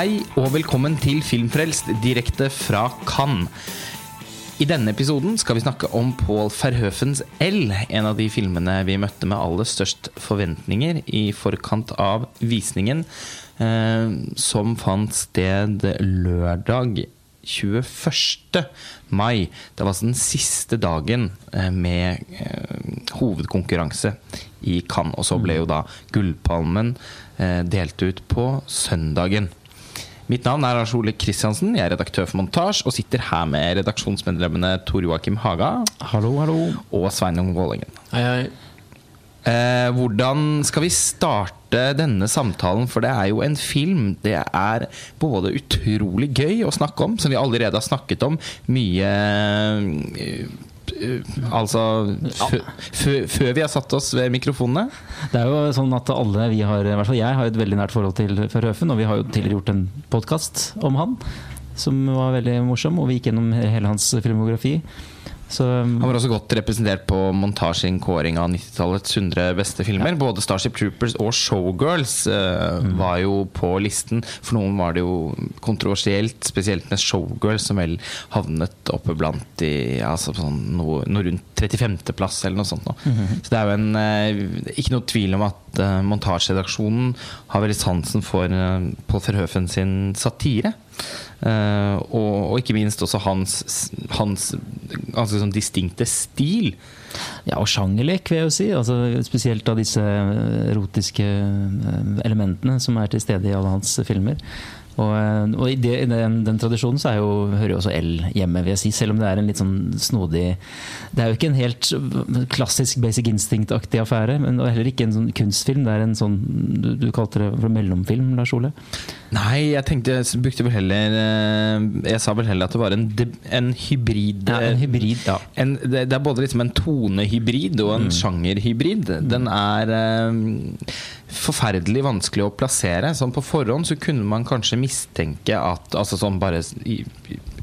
Hei og velkommen til Filmfrelst direkte fra Cannes. I denne episoden skal vi snakke om Paul Verhoefens L, en av de filmene vi møtte med aller størst forventninger i forkant av visningen, eh, som fant sted lørdag 21. mai. Det var altså den siste dagen eh, med eh, hovedkonkurranse i Cannes. Og så ble jo da Gullpalmen eh, delt ut på søndagen. Mitt navn er Lars Ole Kristiansen, jeg er redaktør for Montasj og sitter her med redaksjonsmedlemmene Tor Joakim Haga Hallo, hallo. og Sveinung Vålingen. Hei, hei. Eh, hvordan skal vi starte denne samtalen? For det er jo en film det er både utrolig gøy å snakke om, som vi allerede har snakket om mye eh, Altså fø- fø- før vi har satt oss ved mikrofonene. Det er jo sånn at alle vi har, i hvert fall jeg, har et veldig nært forhold til Førhøfen. Og vi har jo tidligere gjort en podkast om han som var veldig morsom. Og vi gikk gjennom hele hans filmografi. Så Han var også godt representert på montasje kåring av 90-tallets 100 beste filmer. Både Starship Troopers og Showgirls eh, var jo på listen. For noen var det jo kontroversielt, spesielt med Showgirls, som vel havnet oppe blant i altså sånn noe, noe rundt 35.-plass eller noe sånt. Nå. Så det er jo en, uh, ikke noe tvil om at uh, montasjeredaksjonen har veldig sansen for Paul Verhoeven sin satire. Eh, og, og ikke minst også hans, hans ganske sånn distinkte stil. Ja, og sjangerlek, vil jeg jo si. Altså, spesielt av disse erotiske eh, elementene som er til stede i alle hans filmer. Og, eh, og i, det, i den, den tradisjonen så er jo, hører jo også L hjemme, vil jeg si. Selv om det er en litt sånn snodig Det er jo ikke en helt klassisk Basic Instinct-aktig affære. Men er heller ikke en sånn kunstfilm. Det er en sånn Du, du kalte det for mellomfilm, Lars Ole? Nei, jeg tenkte jeg brukte vel heller eh, Jeg sa vel heller at det var en, en hybrid Ja, en hybrid, ja. en, det, er både liksom en tonehybrid og en sjangerhybrid. Den er um, forferdelig vanskelig å plassere. Sånn på forhånd så kunne man kanskje mistenke at Altså sånn bare i,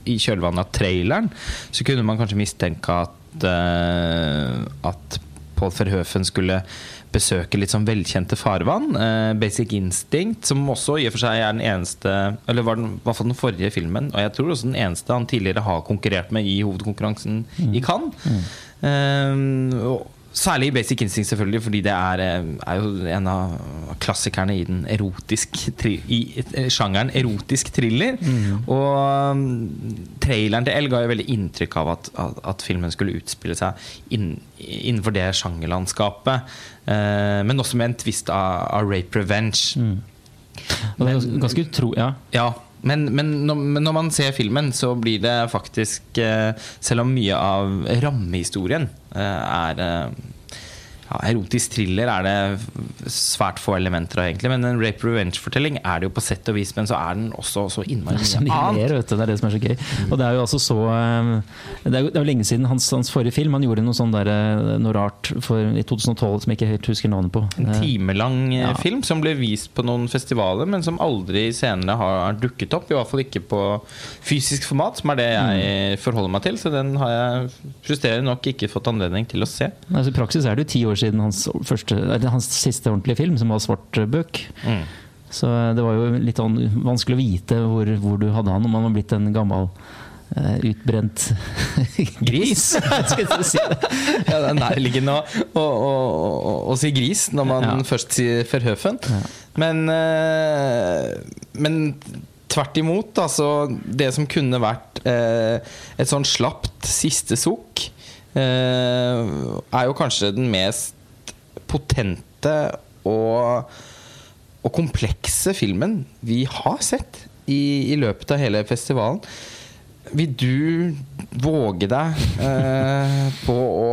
i kjølvannet av traileren så kunne man kanskje mistenke at uh, At Paul Verhoeven skulle besøke litt sånn velkjente farvann. Eh, Basic Instinct, som også i og for seg er den eneste Eller var den, i hvert fall den forrige filmen, og jeg tror også den eneste han tidligere har konkurrert med i hovedkonkurransen i Cannes. Eh, og Særlig i Basic Instinct, selvfølgelig, fordi det er, eh, er jo en av klassikerne i den erotisk i eh, sjangeren erotisk thriller. Og um, traileren til L ga jo veldig inntrykk av at, at, at filmen skulle utspille seg inn, innenfor det sjangerlandskapet. Eh, men også med en twist av, av rape revenge. Det er ganske utro... Ja. Ja, men, men, når, men man ser filmen, så blir det faktisk eh, Selv om mye av rammehistorien eh, er ja, Erotisk thriller er det svært få elementer av, egentlig. Men en rape revenge-fortelling er det jo på sett og vis, men så er den også så innmari mye annet. Det er det som er så gøy. Og det er jo altså så eh, Det er jo det er jo lenge siden hans, hans forrige film. Han gjorde noe sånn der, eh, noe rart for, i 2012 som jeg ikke helt husker navnet på. En Eh, timelang Ja. film som ble vist på noen festivaler, men som aldri senere har dukket opp. I hvert fall ikke på fysisk format, som er det jeg forholder meg til. Så den har jeg frustrerende nok ikke fått anledning til å se. Altså, I praksis er det jo ti år siden hans, første, eller hans siste ordentlige film, som var 'Svart bøk'. Mm. Så det var jo litt sånn vanskelig å vite hvor, hvor du hadde han, om han var blitt en gammel Uh, utbrent gris. Skal si det? Ja, det er nærliggende å, å, å, å, si gris når man Ja. først sier Verhoeven. Ja. Men, uh, men tvert imot, altså Det som kunne vært uh, et sånn slapt siste sukk, er jo kanskje den mest potente og, og komplekse filmen vi har sett i, i løpet av hele festivalen. Vil du våge deg eh, på å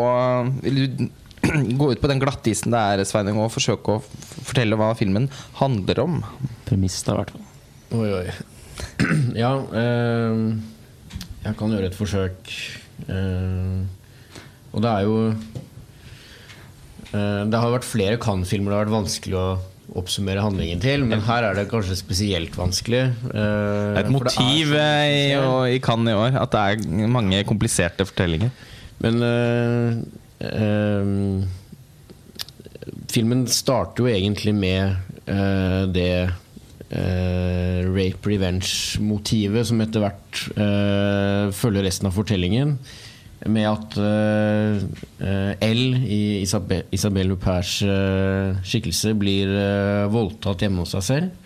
Vil du gå ut på den glattisen det er, Sveining, og forsøke å fortelle hva filmen handler om? Premiss, da, i hvert fall. Oi, oi. Ja, eh, jeg kan gjøre et forsøk. Eh, og det er jo Det har vært flere Cannes-filmer det har vært vanskelig å oppsummere handlingen til, men her er det kanskje spesielt vanskelig. Uh, et motiv eh, i, og, i Cannes i år at det er mange kompliserte fortellinger. Men uh, uh, Filmen starter jo egentlig med eh, det eh, rape revenge-motivet som etter hvert eh, følger resten av fortellingen. Med at eh, eh, L i Isabel, Isabel Hupers eh, skikkelse blir voldtatt hjemme hos seg selv.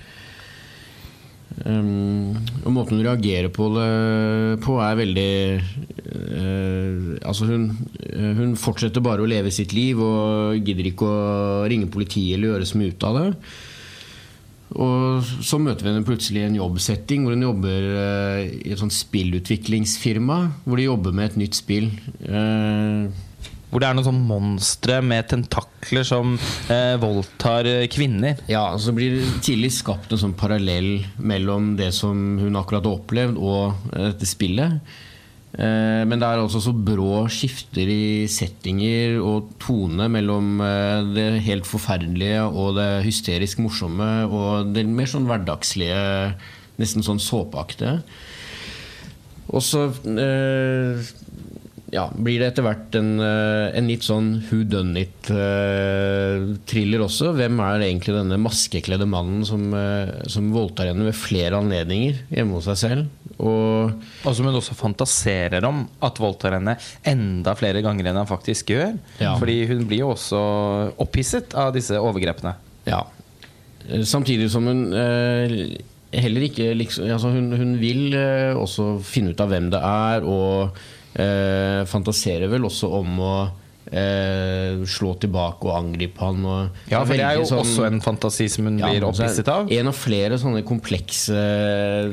Um, og måten hun reagerer på det på, er veldig uh, Altså, hun, hun fortsetter bare å leve sitt liv og gidder ikke å ringe politiet eller gjøre så mye ut av det. Og så møter vi henne plutselig i en jobbsetting hvor hun jobber uh, i et sånt spillutviklingsfirma. Hvor de jobber med et nytt spill. Uh, hvor det er noen sånn monstre med tentakler som eh, voldtar eh, kvinner. Ja, så blir det tidlig skapt en sånn parallell mellom det som hun akkurat har opplevd, og eh, dette spillet. Eh, men det er også så brå skifter i settinger og tone mellom eh, det helt forferdelige og det hysterisk morsomme og det mer sånn hverdagslige, nesten sånn såpeaktige. Og så eh, ja, blir det etter hvert en, en litt sånn who done it-thriller også. Hvem er egentlig denne maskekledde mannen som, som voldtar henne ved flere anledninger hjemme hos seg selv? Og, altså, men også fantaserer om at voldtar henne enda flere ganger enn han faktisk gjør. Ja. Fordi hun blir jo også opphisset av disse overgrepene. Ja. Samtidig som hun eh, heller ikke liksom, altså hun, hun, vil eh, også finne ut av hvem det er. og eh, fantaserer vel også om å eh, slå tilbake og angripe han. Og ja, for det er jo sånn, også en fantasi som hun ja, blir opphisset av. En av flere sånne komplekse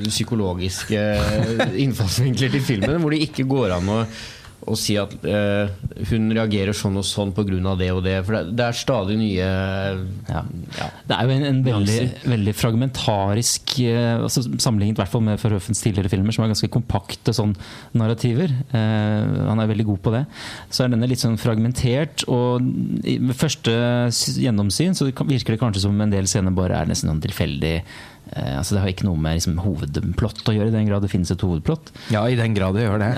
psykologiske innfallsvinkler til filmen hvor det ikke går an å og si at eh, hun reagerer sånn og sånn pga. det og det. For det, det er stadig nye ja. Ja. Det er jo en, en veldig, veldig, fragmentarisk eh, altså Sammenlignet hvert fall med Forhøfens tidligere filmer, som er ganske kompakte sånn narrativer. Eh, han er veldig god på det. Så er denne litt sånn fragmentert. Og ved første gjennomsyn så virker det kanskje som en del scener bare er nesten sånn tilfeldig Eh, altså Det har ikke noe med liksom, hovedplott å gjøre, i den grad det finnes et hovedplott. Ja, i den grad det gjør det.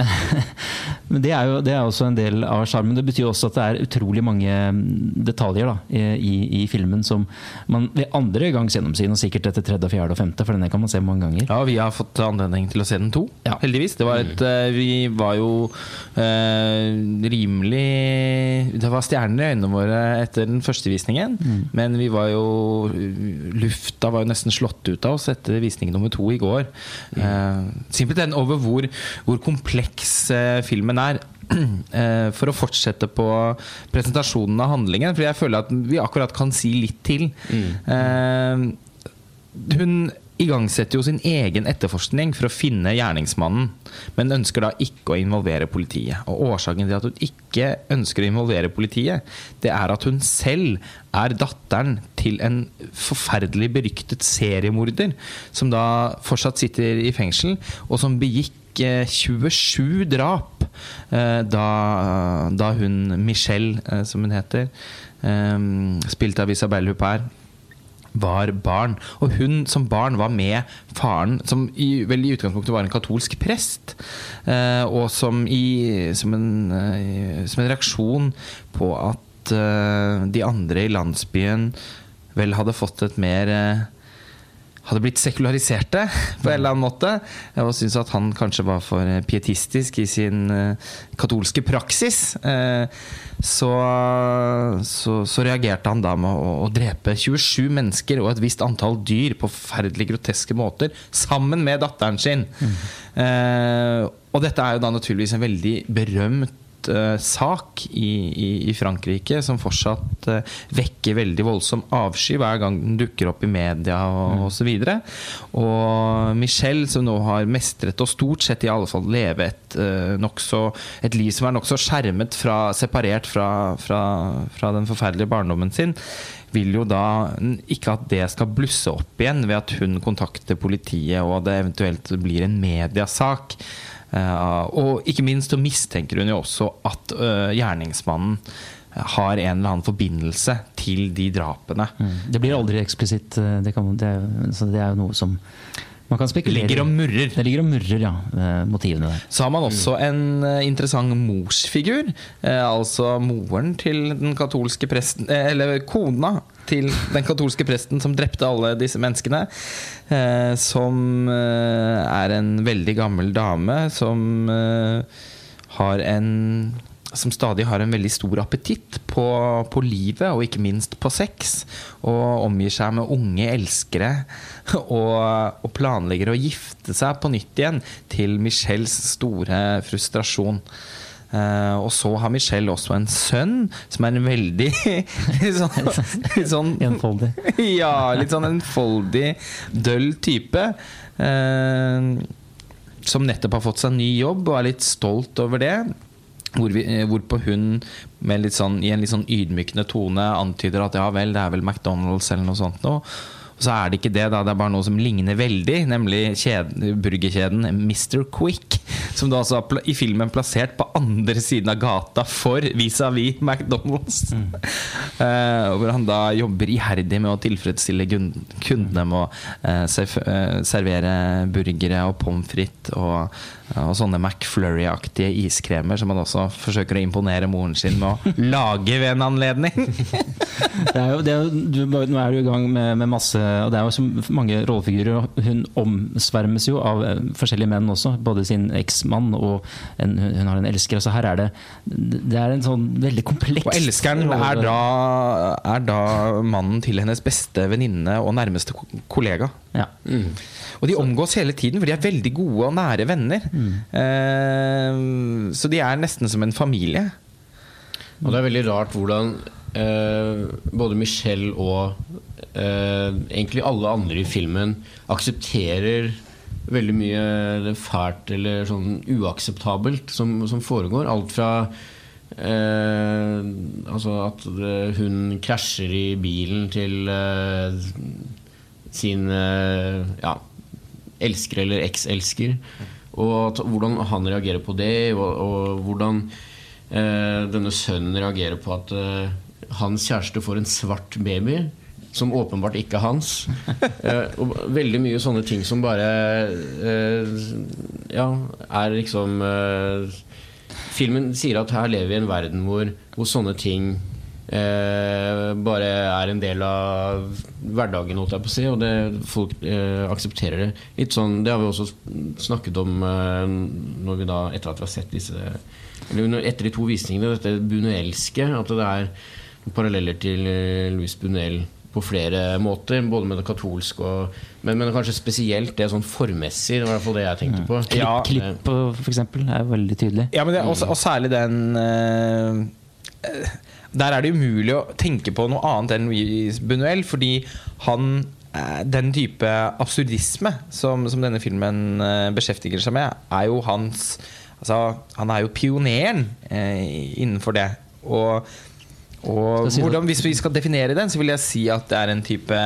Men det er jo det er også en del av sjarmen. Det betyr også at det er utrolig mange mm, detaljer da, i, i, filmen som man ved andre gangs gjennomsyn, og sikkert etter tredje, fjerde og femte, for denne kan man se mange ganger. Ja, vi har fått anledning til å se den to, ja. heldigvis. Det var et, mm. Vi var jo eh, rimelig Det var stjerner i øynene våre etter den første visningen, mm. men vi var jo Lufta var jo nesten slått ut av oss etter visning nummer to i går. Mm. Uh, simpelthen over hvor, hvor kompleks uh, filmen er. Uh, for å fortsette på presentasjonen av handlingen, for jeg føler at vi akkurat kan si litt til. Mm. hun igangsetter jo sin egen etterforskning for å finne gjerningsmannen, men ønsker da ikke å involvere politiet. Og Årsaken til at hun ikke ønsker å involvere politiet, det er at hun selv er datteren til en forferdelig beryktet seriemorder, som da fortsatt sitter i fengsel, og som begikk 27 eh, drap eh, da, da hun Michelle, eh, som hun heter, spilt av Isabelle Huppert var barn. Og hun som barn var med faren, som i, vel i utgangspunktet var en katolsk prest. Eh, og som, i, som, en, eh, som, en, reaksjon på at eh, de andre i landsbyen vel hadde fått et mer eh, hadde blitt sekulariserte på en eller annen måte. Og syntes at han kanskje var for pietistisk i sin uh, katolske praksis. Uh, så, så, så, reagerte han da med å, å, drepe 27 mennesker og et visst antall dyr på forferdelig groteske måter, sammen med datteren sin. Mm. Uh, og dette er jo da naturligvis en veldig berømt uh, sak i, i, i, Frankrike som fortsatt uh, vekker veldig voldsom avsky hver gang den dukker opp i media og mm. osv. Og, og Michelle, som nå har mestret og stort sett i alle fall leve et, uh, nokså, et liv som er nokså skjermet fra, separert fra, fra, fra den forferdelige barndommen sin, vil jo da ikke at det skal blusse opp igjen ved at hun kontakter politiet og det eventuelt blir en mediasak. Uh, og ikke minst så mistenker hun jo også at uh, gjerningsmannen har en eller annen forbindelse til de drapene. Mm. Det blir aldri eksplisitt. Eh, det, kan, det, er, det, er, jo noe som Man kan spekulere. ligger og murrer. Det ligger og murrer, ja. eh, Motivene der. Så har man også en eh, interessant morsfigur. Eh, altså moren til den katolske presten Eller kona til den katolske presten som drepte alle disse menneskene. Eh, som er en veldig gammel dame som har en som stadig har en veldig stor appetitt på, på livet, og ikke minst på sex. Og omgir seg med unge elskere. Og, og planlegger å gifte seg på nytt igjen, til Michelles store frustrasjon. Uh, og så har Michelle også en sønn som er en veldig litt sånn, litt sånn Enfoldig. Ja, litt sånn enfoldig, døll type. Uh, som nettopp har fått seg en ny jobb og er litt stolt over det. Hvor vi, eh, hvorpå hun sånn, i en litt sånn ydmykende tone antyder at ja vel, det er vel McDonald's eller noe sånt noe. Og så er det ikke det, da. Det er bare noe som ligner veldig, nemlig burgerkjeden Mr. Quick. Som da altså er i filmen plassert på andre siden av gata for vis-à-vis McDonald's. Eh, hvor han da jobber iherdig med å tilfredsstille kundene med å uh, servere burgere og pommes frites og, og sånne McFlurry-aktige iskremer som man også forsøker å imponere moren sin med å lage ved en anledning. Det er jo, det er jo, du, nå er du i gang med, med masse Og det er jo så mange rollefigurer. Hun omsvermes jo av eh, forskjellige menn også. Både sin eksmann og en, hun har en elsker. Altså her er det Det er en sånn veldig kompleks Og elskeren er da, er da mannen til hennes beste venninne og nærmeste ko- kollega. Ja. Og de omgås hele tiden, for de er veldig gode og nære venner. Eh, så de er nesten som en familie. Og det er veldig rart hvordan eh, både Michelle og eh, egentlig alle andre i filmen aksepterer veldig mye fælt eller sånn uakseptabelt som, som foregår. Alt fra eh, altså at det, hun krasjer i bilen til eh, sin eh, ja, elsker eller ekselsker. Og hvordan han reagerer på det, og, og hvordan eh, denne sønnen reagerer på at eh, hans kjæreste får en svart baby. Som åpenbart ikke er hans. Eh, og veldig mye sånne ting som bare eh, Ja, er liksom eh, Filmen sier at her lever vi i en verden hvor, hvor sånne ting eh, bare er en del av hverdagen, holdt jeg på å si. Og det, folk eh, aksepterer det. Litt sånn, Det har vi også snakket om eh, når vi da, etter at vi har sett disse eller Etter de to visningene, dette bunuelske. At det er paralleller til eh, Louis Bunuel på flere måter. Både med det katolske og men, men kanskje spesielt det sånn formmessig, Det var i hvert fall det jeg tenkte på. Klipp, Ja. klipp for eksempel, er veldig tydelig. Ja, men det, og, og særlig den eh, Der er det umulig å tenke på noe annet enn Louis Buñuel, fordi han den type absurdisme som, som denne filmen eh, beskjeftiger seg med, er jo hans altså, Han er jo pioneren eh, innenfor det. Og, og si hvordan, hvis vi skal definere den, så vil jeg si at det er en type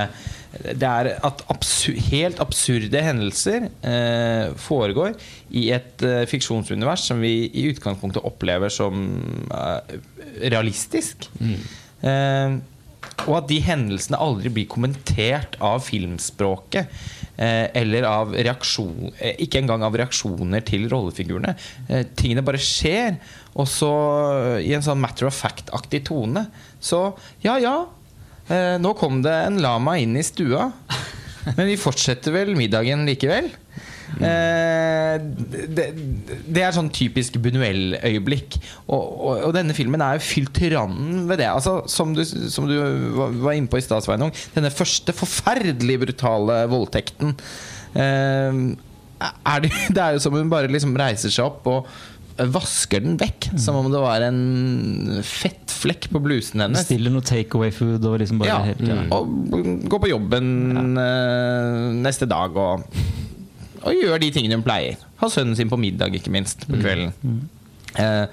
det er at absur helt absurde hendelser eh, foregår i et eh, fiksjonsunivers som vi i utgangspunktet opplever som eh, realistisk. Eh, og at de hendelsene aldri blir kommentert av filmspråket. Eh, eller av reaksjon eh, Ikke engang av reaksjoner til rollefigurene. Eh, tingene bare skjer. Og så, eh, i en sånn matter of fact-aktig tone, så ja, ja. Eh, nå kom det en lama inn i stua. Men vi fortsetter vel middagen likevel. Det, det er sånn typisk Bunuel-øyeblikk. Og, og, og denne filmen er jo fylt til randen ved det. Altså, som, du, som du var- inne på i stad, Sveinung. Denne første forferdelig brutale voldtekten. Eh, er det, det er jo som hun bare liksom reiser seg opp og vasker den vekk. Som om det var en fettflekk på blusen hennes. Bestiller noe takeaway-food og liksom bare Ja, helt, ja. og går på jobben eh, neste dag og, og gjør de tingene hun pleier. Ha sønnen sin på middag, ikke minst, på kvelden. Eh,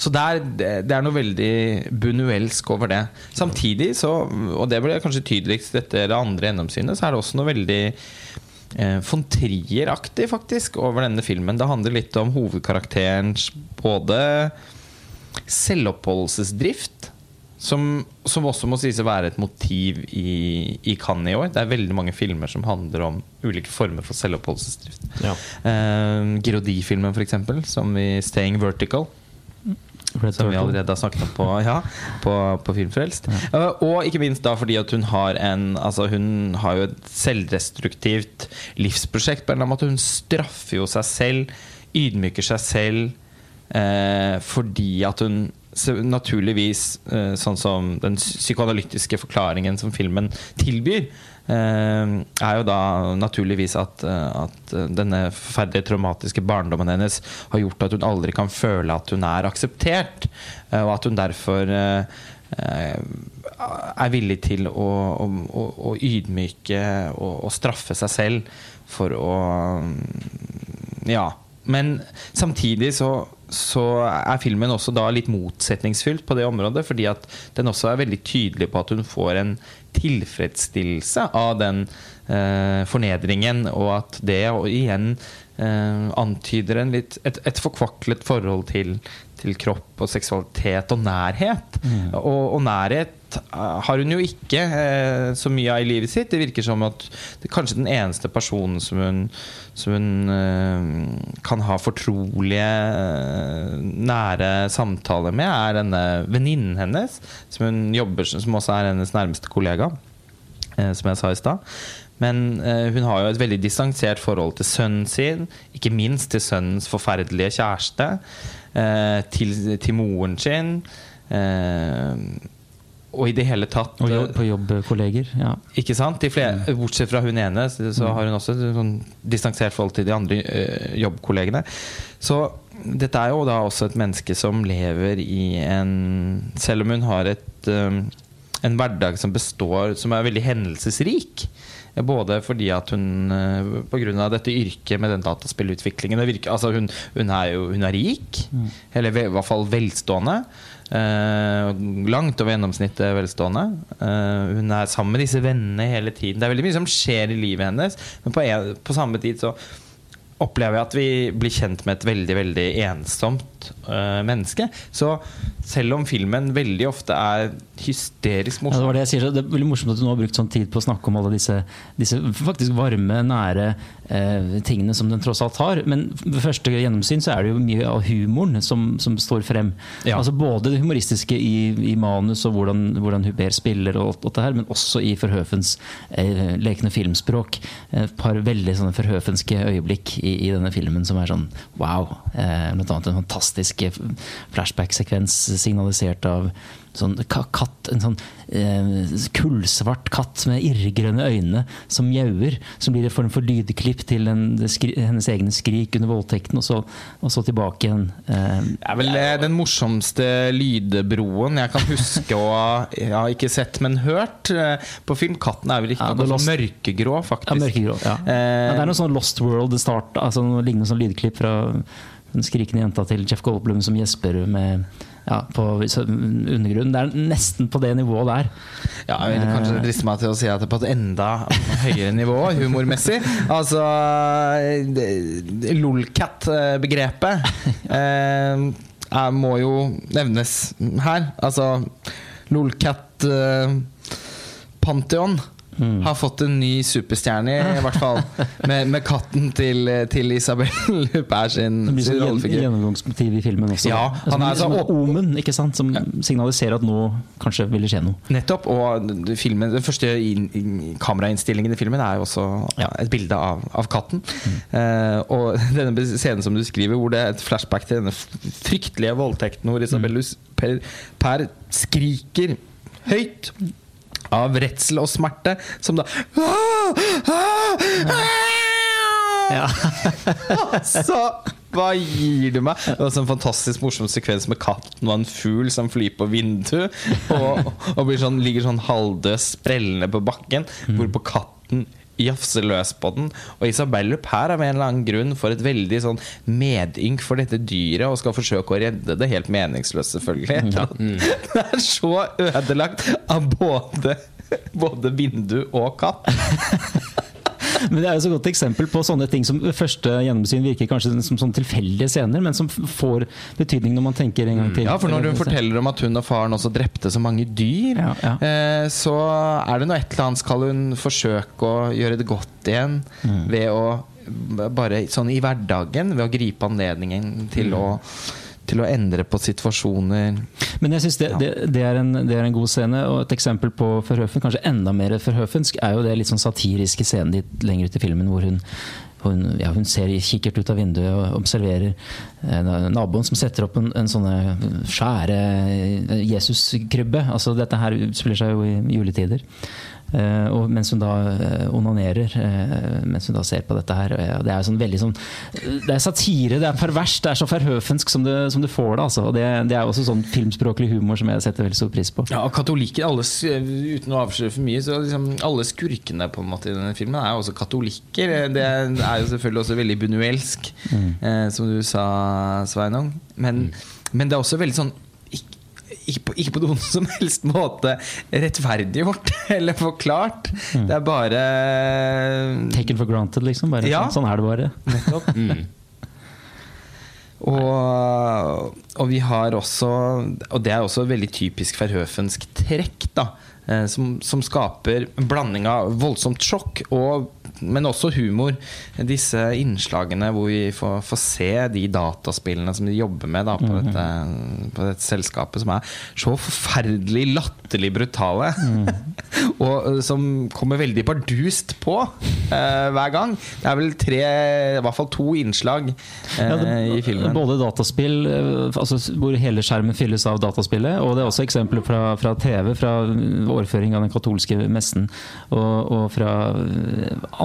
så det er, det er noe veldig bunuelsk over det. Samtidig, så, og det ble kanskje tydeligst etter det andre gjennomsynet, så er det også noe veldig eh, von Trier-aktig faktisk over denne filmen. Det handler litt om hovedkarakterens både selvoppholdelsesdrift, som, som også må sies å være et motiv i, i Cannes i år. Det er veldig mange filmer som handler om ulike former for selvoppholdelsesdrift. Ja. Uh, Girodi-filmen, f.eks., som i 'Staying Vertical'. Red Som vi allerede har snakket om på, ja, på, på Filmfrelst. Uh, og ikke minst da fordi at hun har en Altså hun har jo et selvdestruktivt livsprosjekt. På en eller annen måte Hun straffer jo seg selv, ydmyker seg selv, eh, fordi at hun naturligvis, eh, sånn som den psykoanalytiske forklaringen som filmen tilbyr, eh, er jo da naturligvis at, eh, at denne forferdelige traumatiske barndommen hennes har gjort at hun aldri kan føle at hun er akseptert, og at hun derfor er villig til å, å, å, ydmyke og, straffe seg selv for å Ja. Men samtidig så, så er filmen også da litt motsetningsfylt på det området, fordi at den også er veldig tydelig på at hun får en tilfredsstillelse av den eh, fornedringen, og at det og igjen eh, antyder litt, et, et forkvaklet forhold til, til kropp og seksualitet og nærhet. Og, og nærhet eh, har hun jo ikke eh, så mye av i livet sitt. Det virker som at det er kanskje den eneste personen som hun, som hun eh, kan ha fortrolige, eh, nære samtaler med, er denne venninnen hennes, som hun jobber som også er hennes nærmeste kollega, eh, som jeg sa i stad. Men eh, hun har jo et veldig distansert forhold til sønnen sin, ikke minst til sønnens forferdelige kjæreste, til, til moren sin. Eh, og i det hele tatt Og jobb, på jobbkolleger. Ja. ikke sant? Flere, bortsett fra hun ene, så så har hun også et sånn distansert forhold til de andre jobbkollegene. Så dette er jo da også et menneske som lever i en Selv om hun har et, um, en hverdag som består Som er veldig hendelsesrik. Både fordi at hun øh, Pga. dette yrket med den dataspillutviklingen virker, altså hun, hun er jo hun er rik. Eller i hvert fall velstående. Eh, langt over gjennomsnittet velstående. Eh, hun er sammen med disse vennene hele tiden. Det er veldig mye som skjer i livet hennes, men på, en, på samme tid så opplever jeg at vi blir kjent med et veldig veldig ensomt eh, menneske. Så selv om filmen veldig ofte er hysterisk Ja, det var det jeg sier, så det er veldig morsomt at du nå har brukt sånn tid på å snakke om alle disse, disse faktisk varme, nære uh, tingene som den tross alt har. Men ved første gjennomsyn så er det jo mye av humoren som, som står frem. Ja. Altså Både det humoristiske i, i manus og hvordan, hvordan Hubert spiller, og alt det her, men også i Forhøfens uh, lekende filmspråk. Et par veldig sånne forhøfenske øyeblikk i, i denne filmen som er sånn wow. Eh, blant annet en fantastisk flashback-sekvens signalisert av sånn katt, en sånn eh, kullsvart katt med irrgrønne øyne som mjauer. Som blir en form for lydklipp til en, skri, hennes egne skrik under voldtekten, og så, og så tilbake igjen. Eh, Det er vel eh, den morsomste lydbroen jeg kan huske å ha ikke sett, men hørt eh, på film. Katten er vel ikke Ja, noe Lost- mørkegrå, faktisk. ja, mørkegrå. Ja. Eh, ja, det er noe sånn Lost World start, altså noe lignende sånn lydklipp fra den skrikende jenta til Jeff Goldblum som gjesper med ja, på undergrunnen. Det er nesten på det nivået der. Ja, jeg vil kanskje driste meg til å si at det er på et enda høyere nivå humormessig. Altså Lolcat-begrepet eh, må jo nevnes her. Altså Lolcat eh, Pantheon har fått en ny superstjerne, i hvert fall. Med, med katten til, til Isabel Huppert sin, Det blir sin sånn rollefigur. gjennomgangsmotiv i filmen også. Ja, han er som, så som en omen, ikke sant? som signaliserer at nå kanskje vil det skje noe. Nettopp. Og filmen, den første inn- inn- kamerainnstillingen i filmen er jo også Ja. et bilde av, av katten. Eh, og denne scenen som du skriver, hvor det er et flashback til denne fryktelige voldtekten hvor Isabellus per, per skriker høyt. Av redsel og smerte, som da Ja. Altså, hva gir du meg? Det var en fantastisk morsom sekvens med katten og en fugl som flyr på vinduet. Og, og blir sånn, ligger sånn halvdød sprellende på bakken, hvorpå katten jafser løs på den. Og Isabel er av en eller annen grunn får et veldig sånn medynk for dette dyret og skal forsøke å redde det. Helt meningsløst, selvfølgelig. Det er så ødelagt av både, både vindu og katt. Men det er jo så godt eksempel på sånne ting som første gjennomsyn virker kanskje som sånn tilfeldige scener, men som får betydning når man tenker en gang til. Ja, for når hun forteller om at hun og faren også drepte så mange dyr, Ja, ja. Eh, så er det noe et eller annet Skal hun forsøke å gjøre det godt igjen Mm. ved å Bare sånn i hverdagen, ved å gripe anledningen til, Mm. å, til å endre på situasjoner. Men jeg synes det, det, det, en, det er en god scene, og et eksempel på Verhoeven, kanskje enda mer Verhoevensk, er jo det litt sånn satiriske scenen dit lenger ut i filmen hvor hun hun, ja, hun ser i kikkert ut av vinduet og observerer eh, naboen som setter opp en, en sånne skjære eh, Jesuskrybbe. Altså, dette her spiller seg jo i juletider. Eh, og mens hun da eh, onanerer, eh, mens hun da ser på dette her. det er jo sånn veldig sånn Det er satire, det er perverst, det er så ferhøfensk som som du, får det. Altså. Og det, det er også sånn filmspråklig humor som jeg setter veldig stor pris på. Ja, og katolikker, alle, uten å avsløre for mye, så liksom, alle skurkene på en måte i denne filmen er jo også katolikker. Det er jo selvfølgelig også veldig bunuelsk, eh, som du sa, Sveinung. Men, men det er også veldig sånn ikke, på, ikke på noen som helst måte rettferdiggjort eller forklart. Det er bare Taken for granted, liksom. Bare, Ja. sånn, sånn er det bare. Nettopp. Og, og vi har også Og det er også veldig typisk verhøfensk trekk, da. eh, Som, som skaper en blanding av voldsomt sjokk og men også humor. Disse innslagene hvor vi får, får se de dataspillene som de jobber med da, på, dette, på dette selskapet, som er så forferdelig latterlig brutale. og eh, som kommer veldig bardust på uh, hver gang. Det er vel tre, i hvert fall to innslag uh, Ja, det, i filmen. Både dataspill, altså hvor hele skjermen fylles av dataspillet, og det er også eksempler fra, fra TV, fra overføring av den katolske messen, og, og fra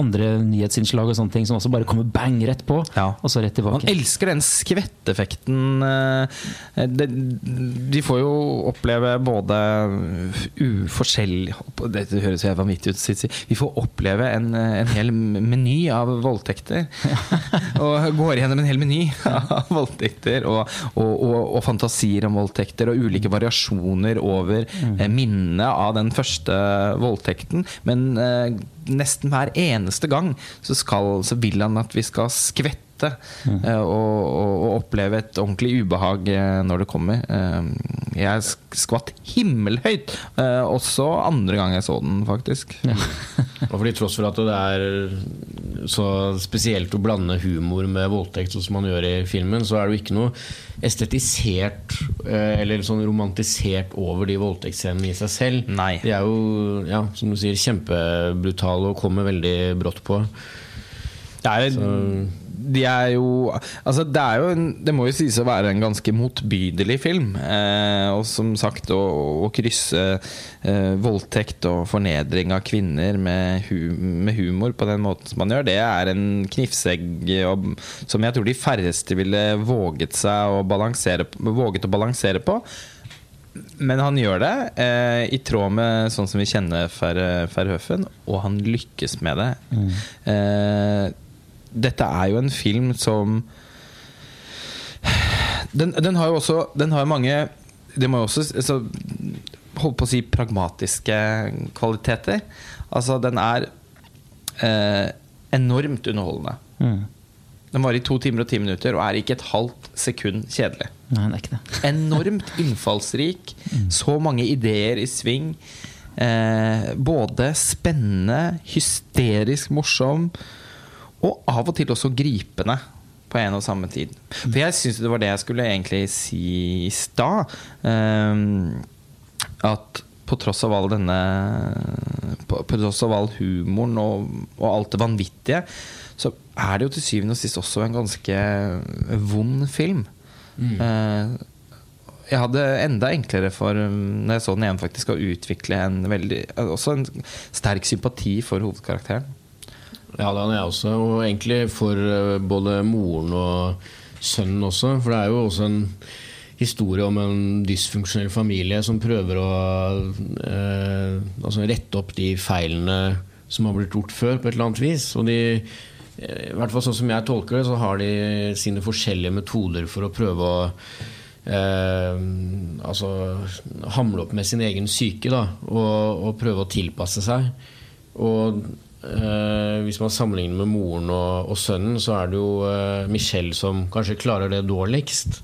andre nyhetsinnslag og sånne ting som også bare kommer bang rett på, Ja. og så rett tilbake. Man elsker den skvetteffekten. eh, De får jo oppleve både uforskjellig Dette høres helt vanvittig ut. Vi får oppleve en, en hel meny av voldtekter. og går gjennom en hel meny av voldtekter og, og, og, og fantasier om voldtekter og ulike variasjoner over eh, minnet av den første voldtekten. Men eh, nesten hver eneste gang så, skal, så vil han at vi skal skvette eh, og, og, og oppleve et ordentlig ubehag eh, når det kommer. Eh, Jeg skvatt himmelhøyt, eh, også andre gang jeg så den, faktisk. Og fordi tross for at det er så spesielt å blande humor med voldtekt, sånn som man gjør i filmen, så er det jo ikke noe estetisert eller sånn romantisert over de voldtektsscenene i seg selv. Nei. De er jo, ja, som du sier, kjempebrutale og kommer veldig brått på. Det er, de er jo Altså, det er jo en, Det må jo sies å være en ganske motbydelig film. Eh, og som sagt, å, å krysse eh, voldtekt og fornedring av kvinner med, hu, med humor på den måten som man gjør, det er en knivsegg og, som jeg tror de færreste ville våget seg å balansere, våget å balansere på. Men han gjør det eh, i tråd med sånn som vi kjenner Ver- Verhoeven, og han lykkes med det. Eh, dette er jo en film som Den, den har jo også Den har mange Det må jo også altså, Holdt på å si pragmatiske kvaliteter. Altså, den er eh, enormt underholdende. Mm. Den varer i to timer og ti minutter og er ikke et halvt sekund kjedelig Nei, det er ikke det. enormt innfallsrik. Så mange ideer i sving. Eh, både spennende, hysterisk morsom og av og til også gripende på en og samme tid. For jeg syns det var det jeg skulle egentlig si i stad. Um, at på tross av all denne På, på tross av all humoren og, og alt det vanvittige, så er det jo til syvende og sist også en ganske vond film. Eh, jeg hadde enda enklere for um, Når jeg så den igjen faktisk å utvikle en veldig Også en sterk sympati for hovedkarakteren. Ja, det hadde jeg også. Og egentlig for eh, både moren og sønnen også. For det er jo også en historie om en dysfunksjonell familie som prøver å eh, altså rette opp de feilene som har blitt gjort før, på et eller annet vis. Og de, eh, i hvert fall sånn som jeg tolker det, så har de sine forskjellige metoder for å prøve å eh, altså hamle opp med sin egen syke da, og, og prøve å tilpasse seg. Og eh, Hvis man sammenligner med moren og, og sønnen, så er det jo uh, Michelle som kanskje klarer det dårligst.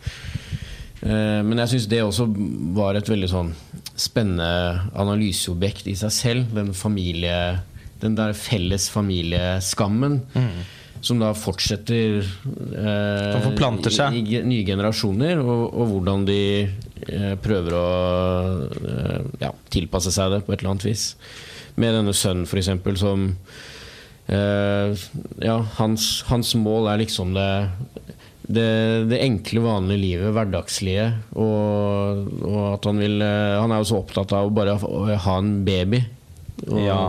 Uh, men jeg syns det også var et veldig sånn spennende analyseobjekt i seg selv. Den familie Den der felles familieskammen. Som da fortsetter Som forplanter seg. i, nye generasjoner, og, og hvordan de prøver å eh, ja, tilpasse seg det på et eller annet vis. Med denne sønnen, f.eks., som eh, Ja, hans, hans mål er liksom det det, det enkle, vanlige livet, hverdagslige. Og, og at han vil eh, Han er jo så opptatt av å bare ha en baby. Og Ja.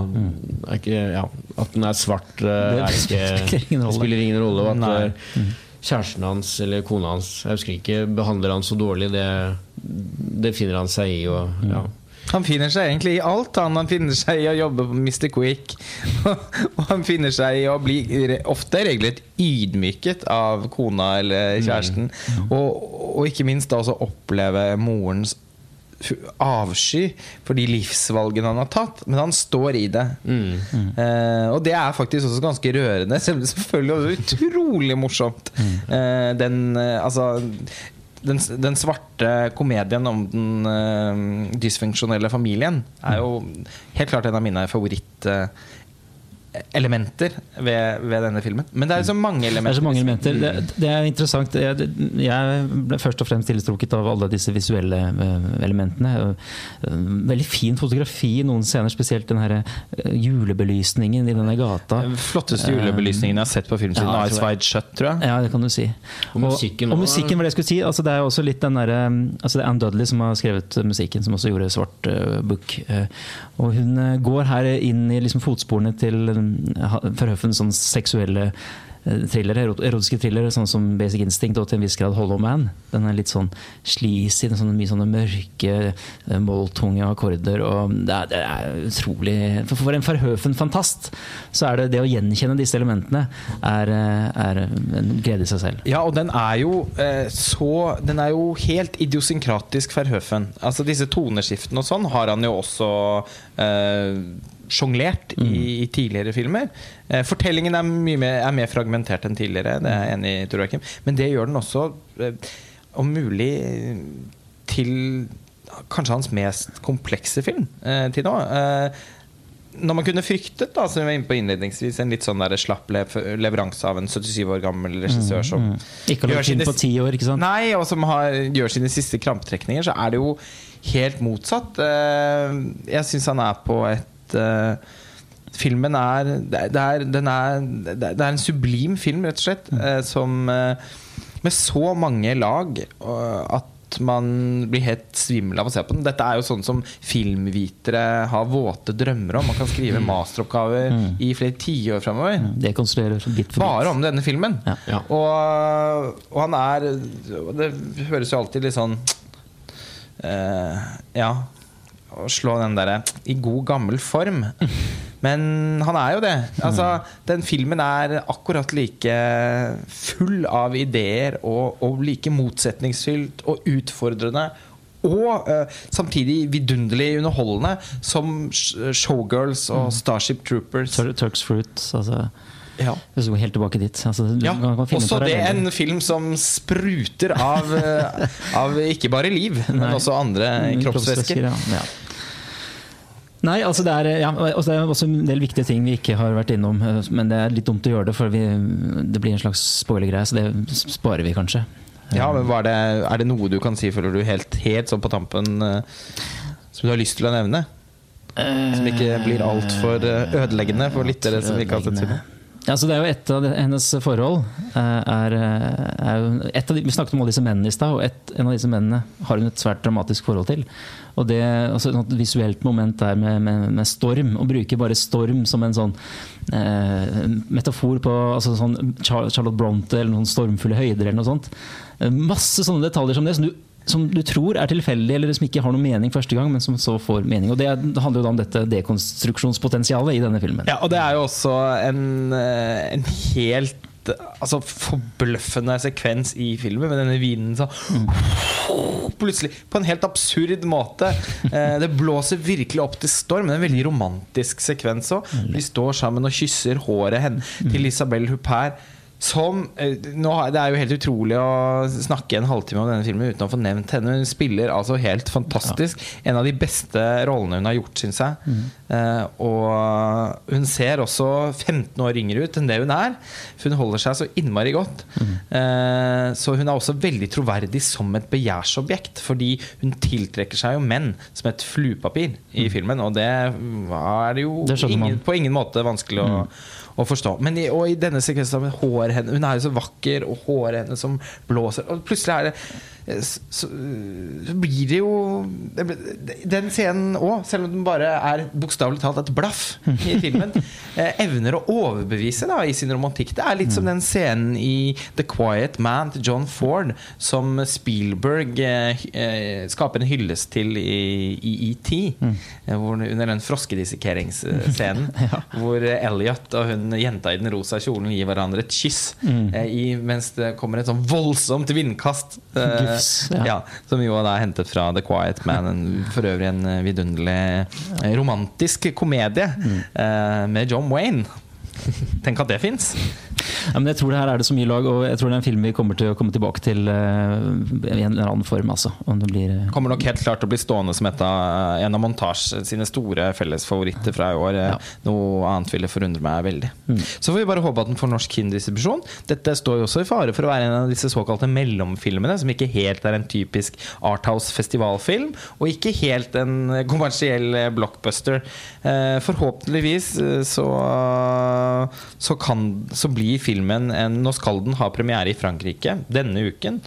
ikke, ja, at den er svart, eh, Det er ikke, spiller ingen rolle. spiller ingen rolle. Og at Nei. Kjæresten hans eller kona hans jeg husker ikke, behandler han så dårlig, det, det finner han seg i. Og, ja. Han finner seg egentlig i alt. Han, han finner seg i å jobbe på Mr. Quick. og han finner seg i å bli ofte regelrett ydmyket av kona eller kjæresten. Og, og ikke minst da også oppleve morens avsky for de livsvalgene han har tatt. Men han står i det. Eh, og det er faktisk også ganske rørende. Selv om det selvfølgelig også utrolig morsomt. Eh, den eh, altså den, den svarte komedien om den eh, dysfunksjonelle familien er jo helt klart en av mine favorittelementer ved, ved denne filmen. Men det er så mange elementer. Det er så mange elementer. Det, det er interessant. Jeg, jeg ble først og fremst tiltrukket av alle disse visuelle eh, elementene. Eh, Veldig fin fotografi i noen scener, spesielt den her eh, julebelysningen i denne gata. Den flotteste julebelysningen jeg har sett på film siden Ja, Ice Wide Shut, tror jeg. Ja, det kan du si. Og musikken og, musikken var det jeg skulle si. Altså, det er også litt den der, altså, Det er Anne Dudley som har skrevet musikken, som også gjorde Svart uh, Book. Uh, og hun går her inn i liksom, fotsporene til um, ha- sånn seksuelle eh, thrillere, erotiske thrillere, sånn som Basic Instinct og til en viss grad Hollow Man. Den er litt sånn sleazy, er mye sånne mørke, eh, måltunge akkorder. og Det er, det er utrolig For for en Verhoeven-fantast så er det det å gjenkjenne disse elementene er, eh, er en glede i seg selv. Ja, og den er jo eh, så Den er jo helt idiosynkratisk Verhoeven. Altså Disse toneskiftene og sånn har han jo også eh, sjonglert i, i tidligere filmer. Eh, fortellingen er, mye mer, er mer fragmentert enn tidligere, det er jeg enig i, Tor Joakim. Men det gjør den også, eh, om mulig, til kanskje hans mest komplekse film eh, til nå. Eh, når man kunne fryktet, da, som vi var inne på innledningsvis, en litt sånn der slapp leveranse av en 77 år gammel regissør som Ikke har lagt inn på ti år, ikke sant? Nei, og som har, gjør sine siste krampetrekninger, så er det jo helt motsatt. Eh, Jeg syns han er på et eh, Filmen er det er, er, den det er en sublim film, rett og slett, eh, som eh, Med så mange lag at man blir helt svimmel av å se på den. Dette er jo sånn som filmvitere har våte drømmer om. Man kan skrive masteroppgaver i flere tiår framover. Bit. Bare om denne filmen. Ja. Ja. Og, og han er Det høres jo alltid litt sånn uh, Ja Å slå den derre i god, gammel form. Men han er jo det. Altså, den filmen er akkurat like full av ideer og, og like motsetningsfylt og utfordrende. Og uh, samtidig vidunderlig underholdende som Showgirls og Starship Troopers. Tux Turks Fruit. Altså, Ja. hvis du går helt tilbake dit. Altså, Ja, også det er en film som spruter av, eh, av ikke bare liv, men også andre Mm, kroppsvæsker. Ja. Ja. Nei, altså det er, ja, det er også en del viktige ting vi ikke har vært innom. eh, Men det er litt dumt å gjøre det, for vi, det blir en slags spoilergreie, så det sparer vi kanskje. Ja, men det, Er det noe du kan si, føler du, helt, helt sånn på tampen, eh, som du har lyst til å nevne? Som ikke blir altfor ødeleggende for lyttere som ikke har sett filmen? Ja, så det er jo Et av hennes forhold eh, er, eh, er et av de, Vi snakket om alle disse mennene i stad, og et, en av disse mennene har hun et svært dramatisk forhold til. Og det altså, Et visuelt moment der med, med, med storm, å bruke bare storm som en sånn eh, metafor på altså, sånn Charlotte Bronte eller noen stormfulle høyder eller noe sånt. Eh, Masse sånne detaljer som det. som du som du tror er tilfeldig, eller som ikke har noen mening første gang, men som så får mening. Og Det handler jo da om dette dekonstruksjonspotensialet i denne filmen. Ja, og det er jo også en, eh, en helt altså, forbløffende sekvens i filmen, med denne vinen så Plutselig, på en helt absurd måte. Eh, det blåser virkelig opp til storm. En veldig romantisk sekvens òg. De står sammen og kysser håret henne til Isabel Huppert. Som eh, nå, Det er jo helt utrolig å snakke en halvtime om denne filmen uten å få nevnt henne. Hun spiller altså helt fantastisk. En av de beste rollene hun har gjort, syns jeg. Mm. Uh, og hun ser også 15 år yngre ut enn det hun er. For hun holder seg så innmari godt. Mm. Uh, så hun er også veldig troverdig som et begjærsobjekt. Fordi hun tiltrekker seg jo menn som et fluepapir i filmen. Og det er det jo Det ingen, på ingen måte vanskelig å, å forstå. Men i, og i denne sekvensen med hår, Hun er jo så vakker, og håret hennes som blåser. Og plutselig er det så, så blir det jo Den scenen òg, selv om den bare er bokstavelig talt et blaff i filmen, eh, evner å overbevise da, i sin romantikk. Det er litt som den scenen i The Quiet Man til John Ford som Spielberg eh, eh, skaper en hyllest til i, i ET. mm. under den froskedissekeringsscenen. Hvor Elliot og hun jenta i den rosa kjolen gir hverandre et kyss. eh, i, mens det kommer et sånn voldsomt vindkast. eh, Gufs, ja. ja, som jo da er hentet fra The Quiet Man. En, for øvrig en eh, vidunderlig eh, romantisk komedie eh, med John Wayne. Tenk at det fins! Ja, jeg tror det her er det så mye lag, og jeg tror det er en film vi kommer til å komme tilbake til uh, i en eller annen form. Altså, om det blir uh, Kommer nok helt klart til å bli stående som et av, en av Montage sine store fellesfavoritter fra i år. Eh, Ja. Noe annet ville forundre meg veldig. Så får vi bare håpe at den får norsk kinodistribusjon. Dette står jo også i fare for å være en av disse såkalte mellomfilmene, som ikke helt er en typisk Arthouse-festivalfilm, og ikke helt en kommersiell eh, blockbuster. Uh, Forhåpentligvis eh, så, så, kan, så blir filmen en Nå skal den ha premiere i Frankrike denne uken.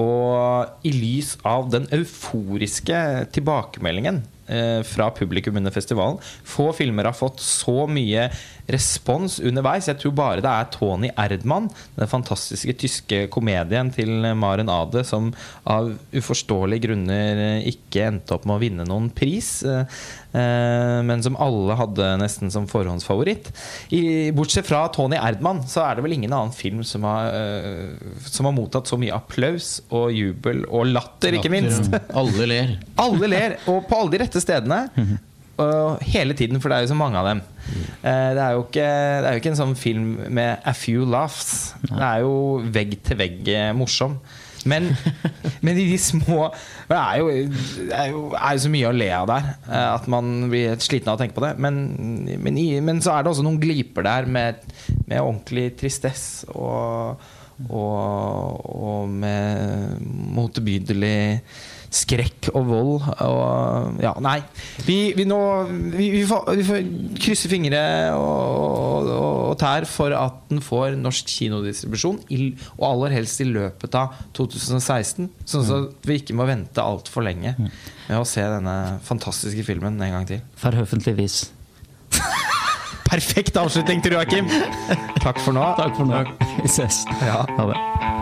Og i lys av den euforiske tilbakemeldingen eh, fra publikum under festivalen Få filmer har fått så mye respons underveis. Jeg tror bare det er Tony Erdmann, den fantastiske tyske komedien til Maren Ade, som av uforståelige grunner ikke endte opp med å vinne noen pris. eh, eh, Men som alle hadde nesten som forhåndsfavoritt. I, bortsett fra Tony Erdmann, så er det vel ingen annen film som har, eh, som har mottatt så mye applaus og jubel og latter, ikke minst. Alle ler. Alle ler, og på alle de rette stedene. Og hele tiden, for det er jo så mange av dem. Eh, Det er jo ikke, det er jo ikke en sånn film med a few laughs. Det er jo vegg til vegg eh, morsom. Men, men i de små Det er jo, er jo, er jo så mye å le av der eh, at man blir sliten av å tenke på det. Men, men, men så er det også noen gliper der med, med ordentlig tristess og, og, og med motebydelig skrekk og vold. Og, ja, nei. Vi, vi, nå, vi, vi, får, vi får krysse fingre og, og, og tær for at den får norsk kinodistribusjon, og aller helst i løpet av 2016. Sånn at vi ikke må vente altfor lenge med å se denne fantastiske filmen en gang til. Forhåpentligvis. Perfekt avslutning til Joakim! Takk for nå. Takk for nå. Vi ses. Ja. Ha det.